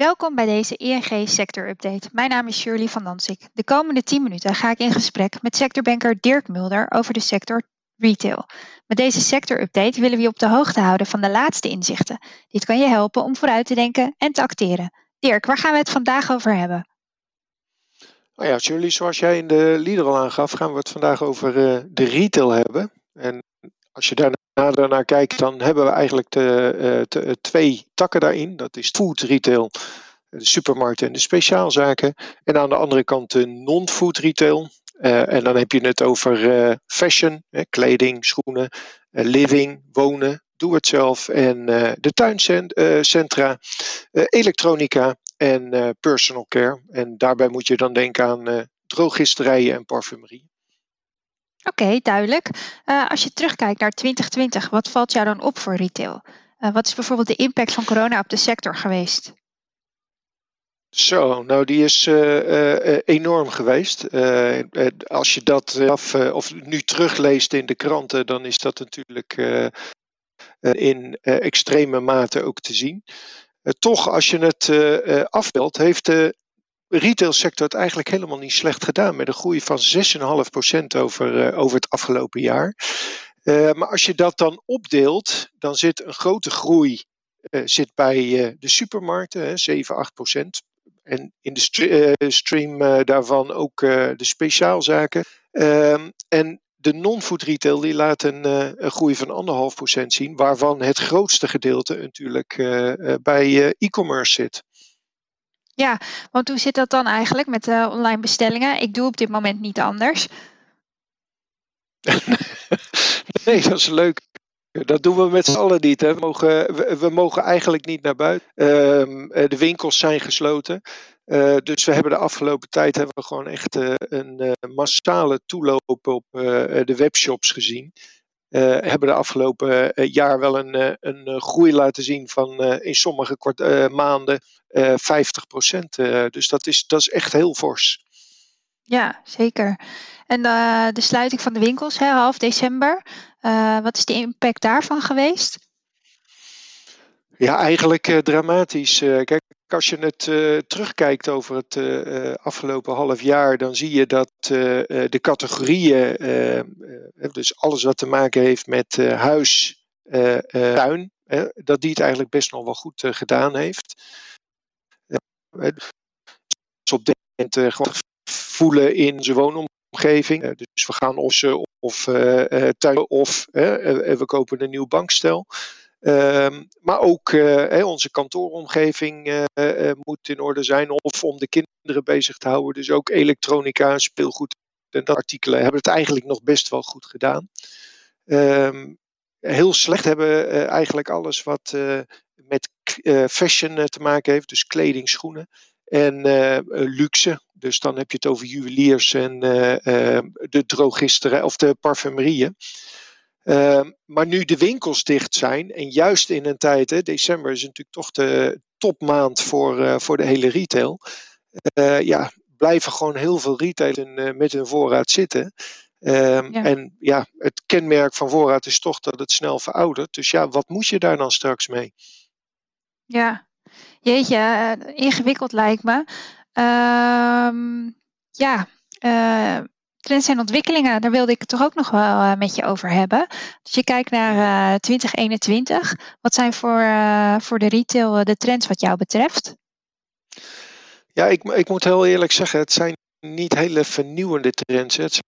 Welkom bij deze ING Sector Update. Mijn naam is Shirley van Dansik. De komende 10 minuten ga ik in gesprek met sectorbanker Dirk Mulder over de sector retail. Met deze sector update willen we je op de hoogte houden van de laatste inzichten. Dit kan je helpen om vooruit te denken en te acteren. Dirk, waar gaan we het vandaag over hebben? Nou ja, Shirley, zoals jij in de leader al aangaf, gaan we het vandaag over uh, de retail hebben. En als je daarna daarnaar kijkt, dan hebben we eigenlijk de, uh, twee takken daarin. Dat is food retail, de supermarkten en de speciaalzaken. En aan de andere kant de non-food retail. Uh, en dan heb je het over fashion, kleding, schoenen, living, wonen, doe-het-zelf en de tuincentra, elektronica en personal care. En daarbij moet je dan denken aan drogisterijen en parfumerie. Oké, duidelijk. Uh, als je terugkijkt naar 2020, wat valt jou dan op voor retail? Uh, wat is bijvoorbeeld de impact van corona op de sector geweest? Zo, nou die is uh, enorm geweest. als je dat af, of nu terugleest in de kranten, dan is dat natuurlijk in extreme mate ook te zien. toch, als je het afbelt, heeft de retailsector het eigenlijk helemaal niet slecht gedaan. Met een groei van 6,5% over, uh, over het afgelopen jaar. Uh, maar als je dat dan opdeelt, dan zit een grote groei uh, zit bij de supermarkten, 7, 8%. En in de st stream daarvan ook de speciaalzaken. Ehm, en de non-food retail die laat een, een groei van anderhalf procent zien, waarvan het grootste gedeelte natuurlijk bij e-commerce zit. Ja, want hoe zit dat dan eigenlijk met uh, online bestellingen? Ik doe op dit moment niet anders. nee, dat is leuk. Dat doen we met z'n allen niet. Hè. We, mogen, we, mogen eigenlijk niet naar buiten. Uh, de winkels zijn gesloten. Uh, dus we hebben de afgelopen tijd hebben we gewoon echt een massale toeloop op de webshops gezien. Uh, hebben de afgelopen uh, jaar wel een, uh, een groei laten zien van in sommige kort, maanden 50 procent. dus dat is, dat is echt heel fors. Ja, zeker. En de sluiting van de winkels, hè, half december. wat is de impact daarvan geweest? Ja, eigenlijk dramatisch. kijk, als je het uh, terugkijkt over het uh, afgelopen half jaar, dan zie je dat de categorieën, dus alles wat te maken heeft met huis, tuin, dat die het eigenlijk best nog wel goed gedaan heeft. Dus op dit moment voelen in zijn woonomgeving. dus we gaan of ze of tuin of we kopen een nieuw bankstel. Um, maar ook uh, onze kantooromgeving uh, uh, moet in orde zijn. Of om de kinderen bezig te houden. Dus ook elektronica, speelgoed en dat artikelen hebben het eigenlijk nog best wel goed gedaan. Um, heel slecht hebben eigenlijk alles wat met fashion te maken heeft. Dus kleding, schoenen en luxe. Dus dan heb je het over juweliers en de drogisten of de parfumerieën. Uh, maar nu de winkels dicht zijn, en juist in een tijd, hè, december is natuurlijk toch de topmaand voor, uh, voor de hele retail. Uh, ja, blijven gewoon heel veel retailers uh, met hun voorraad zitten. Ehm, ja. En ja, het kenmerk van voorraad is toch dat het snel veroudert. Dus ja, wat moet je daar dan straks mee? Ja, jeetje, ingewikkeld lijkt me. Ehm, ja, trends en ontwikkelingen, daar wilde ik toch ook nog wel uh, met je over hebben. Als je kijkt naar uh, eh, 2021, wat zijn voor, uh, voor de retail de trends wat jou betreft? Ja, ik, ik moet heel eerlijk zeggen, het zijn niet hele vernieuwende trends. Het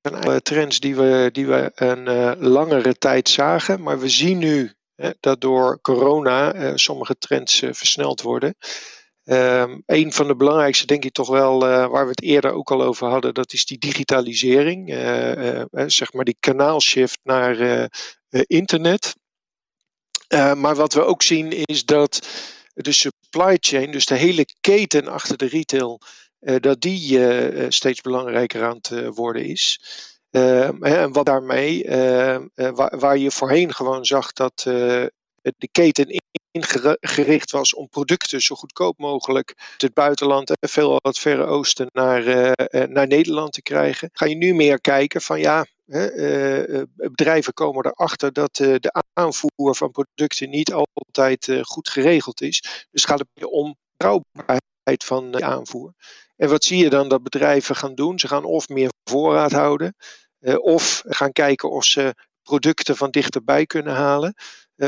zijn trends die we, die we een langere tijd zagen, maar we zien nu hè, dat door corona sommige trends versneld worden. Um, een van de belangrijkste, denk ik toch wel, uh, waar we het eerder ook al over hadden, dat is die digitalisering. Uh, uh, zeg maar die kanaalshift naar internet. maar wat we ook zien is dat de supply chain, dus de hele keten achter de retail, dat die steeds belangrijker aan het worden is. Ehm, en wat daarmee, waar, waar, je voorheen gewoon zag dat de keten ingericht was om producten zo goedkoop mogelijk uit het buitenland en veel het Verre Oosten naar, uh, naar Nederland te krijgen. Ga je nu meer kijken van ja, uh, bedrijven komen erachter dat de aanvoer van producten niet altijd goed geregeld is. Dus gaat het om betrouwbaarheid van de aanvoer. En wat zie je dan dat bedrijven gaan doen? Ze gaan of meer voorraad houden, of gaan kijken of ze producten van dichterbij kunnen halen.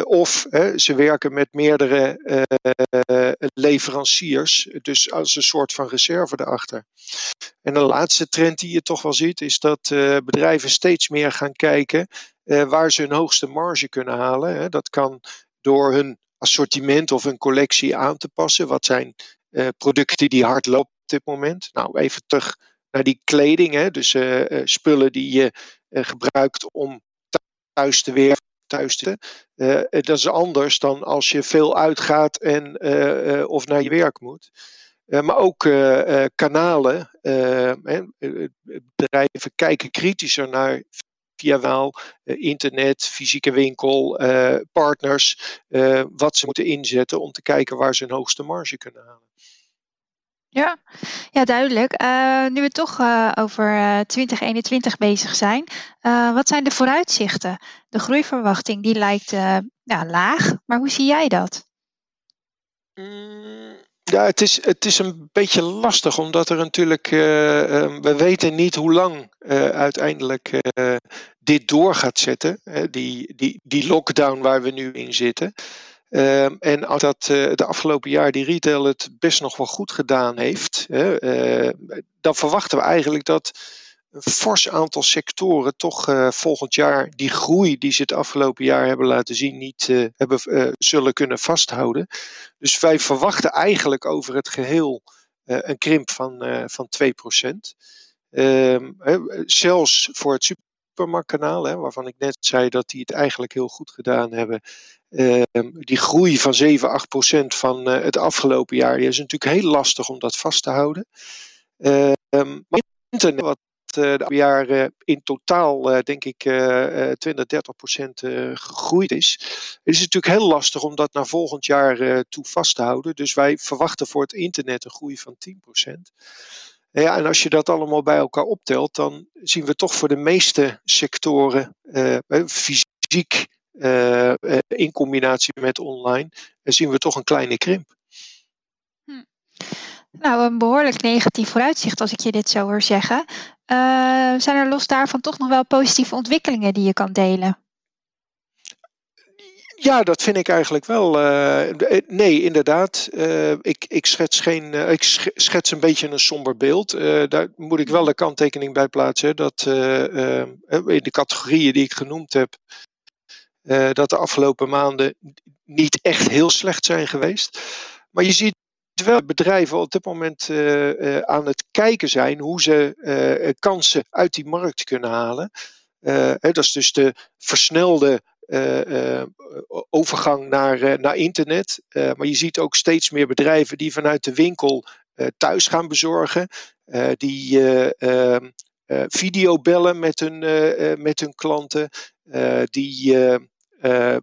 Of ze werken met meerdere leveranciers, dus als een soort van reserve erachter. En de laatste trend die je toch wel ziet, is dat bedrijven steeds meer gaan kijken waar ze hun hoogste marge kunnen halen. Dat kan door hun assortiment of hun collectie aan te passen. Wat zijn producten die hard lopen op dit moment? Nou, even terug naar die kleding. Hè? Dus spullen die je gebruikt om thuis te weer thuis te. dat is anders dan als je veel uitgaat en of naar je werk moet. maar ook kanalen. bedrijven kijken kritischer naar via wel eh, internet, fysieke winkel, eh, partners, eh, wat ze moeten inzetten om te kijken waar ze een hoogste marge kunnen halen. Ja, ja duidelijk. nu we toch over 2021 bezig zijn, wat zijn de vooruitzichten? De groeiverwachting die lijkt ja, laag, maar hoe zie jij dat? Mm, ja, het is, het is een beetje lastig, omdat er natuurlijk. Uh, we weten niet hoe lang uiteindelijk dit door gaat zetten. die, die, die lockdown waar we nu in zitten. Ehm, en dat de afgelopen jaar die retail het best nog wel goed gedaan heeft, dan verwachten we eigenlijk dat een fors aantal sectoren toch uh, volgend jaar die groei die ze het afgelopen jaar hebben laten zien niet uh, hebben, uh, zullen kunnen vasthouden. Dus wij verwachten eigenlijk over het geheel een krimp van, van 2%. Um, zelfs voor het supermarktkanaal, hè, waarvan ik net zei dat die het eigenlijk heel goed gedaan hebben. Ehm, die groei van 7, 8% van het afgelopen jaar die is natuurlijk heel lastig om dat vast te houden. Ehm, maar internet, wat eh, de jaren in totaal, eh, denk ik, 20, 30 procent gegroeid is. Is natuurlijk heel lastig om dat naar volgend jaar toe vast te houden. Dus wij verwachten voor het internet een groei van 10 procent. Ja, en als je dat allemaal bij elkaar optelt, dan zien we toch voor de meeste sectoren, fysiek in combinatie met online, zien we toch een kleine krimp. Nou, een behoorlijk negatief vooruitzicht als ik je dit zo hoor zeggen. Zijn er los daarvan toch nog wel positieve ontwikkelingen die je kan delen? Ja, dat vind ik eigenlijk wel. Uh, nee, inderdaad. Uh, ik, ik, schets geen, ik schets een beetje een somber beeld. daar moet ik wel de kanttekening bij plaatsen. Dat in de categorieën die ik genoemd heb, dat de afgelopen maanden niet echt heel slecht zijn geweest. Maar je ziet Terwijl bedrijven op dit moment aan het kijken zijn hoe ze kansen uit die markt kunnen halen. Hè, dat is dus de versnelde overgang naar, naar internet. maar je ziet ook steeds meer bedrijven die vanuit de winkel thuis gaan bezorgen. die ehm, videobellen met hun, met hun klanten. die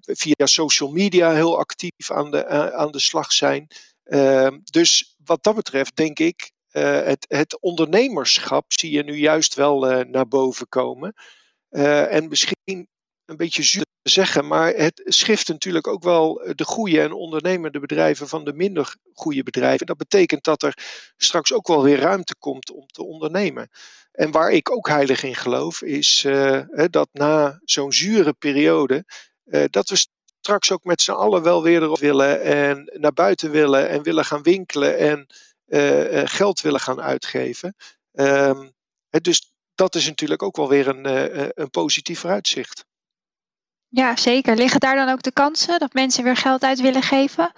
via social media heel actief aan de, aan de slag zijn. Ehm, dus wat dat betreft denk ik, het, het, ondernemerschap zie je nu juist wel naar boven komen. En misschien een beetje zuur zeggen, maar het schift natuurlijk ook wel de goede en ondernemende bedrijven van de minder goede bedrijven. Dat betekent dat er straks ook wel weer ruimte komt om te ondernemen. En waar ik ook heilig in geloof, is dat na zo'n zure periode, dat we straks ook met z'n allen wel weer erop willen en naar buiten willen en willen gaan winkelen en geld willen gaan uitgeven. Um, dus dat is natuurlijk ook wel weer een, een positief vooruitzicht. Ja, zeker. Liggen daar dan ook de kansen dat mensen weer geld uit willen geven?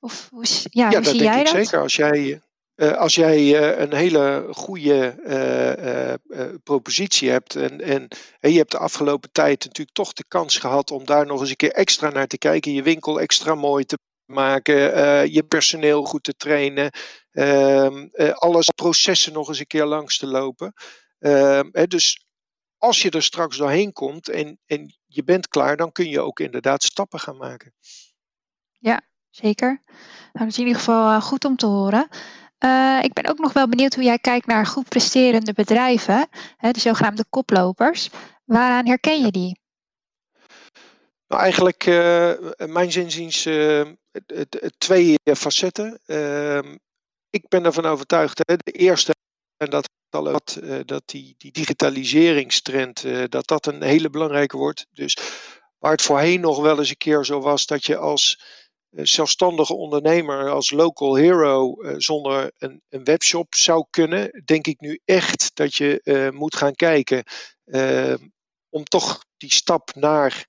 Of hoe, ja, ja hoe zie jij dat? Zeker. Als jij, uh, als jij uh, een hele goede uh, propositie hebt en, en, en, je hebt de afgelopen tijd natuurlijk toch de kans gehad om daar nog eens een keer extra naar te kijken, je winkel extra mooi te maken, je personeel goed te trainen, ehm, alles processen nog eens een keer langs te lopen. Ehm, dus als je er straks doorheen komt en, en je bent klaar, dan kun je ook inderdaad stappen gaan maken. Ja, zeker. Nou, dat is in ieder geval goed om te horen. Uh, ik ben ook nog wel benieuwd hoe jij kijkt naar goed presterende bedrijven, hè, de zogenaamde koplopers. Waaraan herken je die? Nou, eigenlijk, uh, mijn zinziens, uh, twee facetten. Ehm, ik ben ervan overtuigd, hè, de eerste, en dat dat, dat die, die digitaliseringstrend, dat dat een hele belangrijke wordt. Dus waar het voorheen nog wel eens een keer zo was dat je als zelfstandige ondernemer, als local hero, zonder een, een, webshop zou kunnen, denk ik nu echt dat je moet gaan kijken om toch die stap naar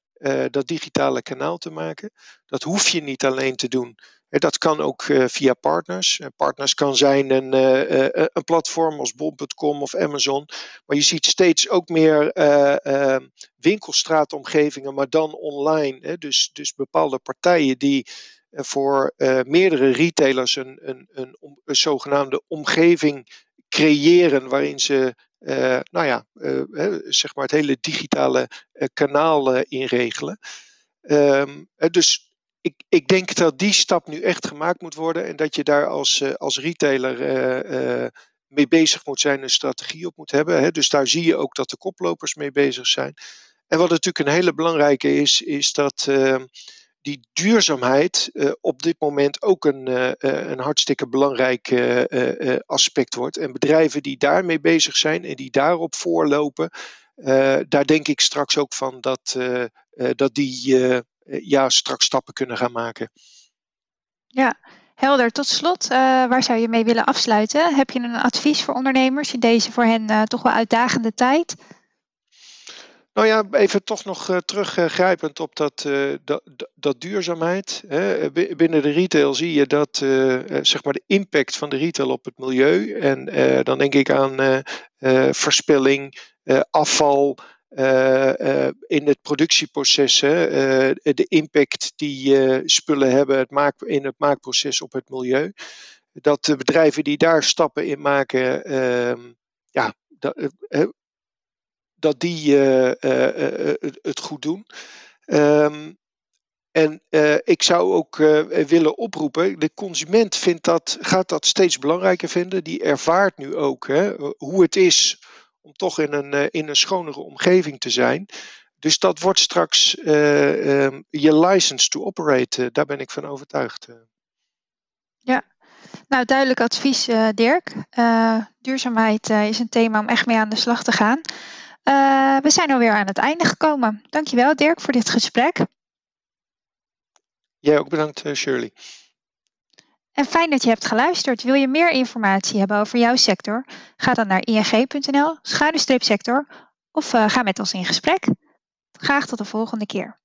dat digitale kanaal te maken. Dat hoef je niet alleen te doen. Dat kan ook uh, via partners. Partners kan zijn een, uh, een platform als bol.com of Amazon. Maar je ziet steeds ook meer winkelstraatomgevingen, maar dan online. Dus, dus bepaalde partijen die voor meerdere retailers een, een, een, zogenaamde omgeving creëren waarin ze nou ja, zeg maar het hele digitale kanaal inregelen. Um, dus ik, ik denk dat die stap nu echt gemaakt moet worden en dat je daar als, als retailer mee bezig moet zijn, een strategie op moet hebben. Hè. Dus daar zie je ook dat de koplopers mee bezig zijn. En wat natuurlijk een hele belangrijke is, is dat die duurzaamheid op dit moment ook een, een hartstikke belangrijk aspect wordt. En bedrijven die daarmee bezig zijn en die daarop voorlopen, daar denk ik straks ook van dat, dat die ja, straks stappen kunnen gaan maken. Ja, helder. Tot slot, waar zou je mee willen afsluiten? Heb je een advies voor ondernemers in deze voor hen toch wel uitdagende tijd? Nou ja, even toch nog uh, teruggrijpend op dat, uh, dat, dat, duurzaamheid. Hè. Binnen de retail zie je dat uh, zeg maar de impact van de retail op het milieu. En dan denk ik aan verspilling, afval. In het productieproces, hè, de impact die spullen hebben het maak, in het maakproces op het milieu. Dat de bedrijven die daar stappen in maken, ehm, ja, dat, dat die eh, eh, eh, het goed doen. Um, en ik zou ook willen oproepen, de consument vindt dat, gaat dat steeds belangrijker vinden. Die ervaart nu ook hè, hoe het is om toch in een, uh, in een schonere omgeving te zijn. Dus dat wordt straks um, je license to operate, daar ben ik van overtuigd. Ja, nou duidelijk advies Dirk. duurzaamheid is een thema om echt mee aan de slag te gaan. We zijn alweer aan het einde gekomen. Dankjewel Dirk voor dit gesprek. Jij ook bedankt Shirley. En fijn dat je hebt geluisterd. Wil je meer informatie hebben over jouw sector? Ga dan naar ing.nl, schuine sector of uh, ga met ons in gesprek. Graag tot de volgende keer.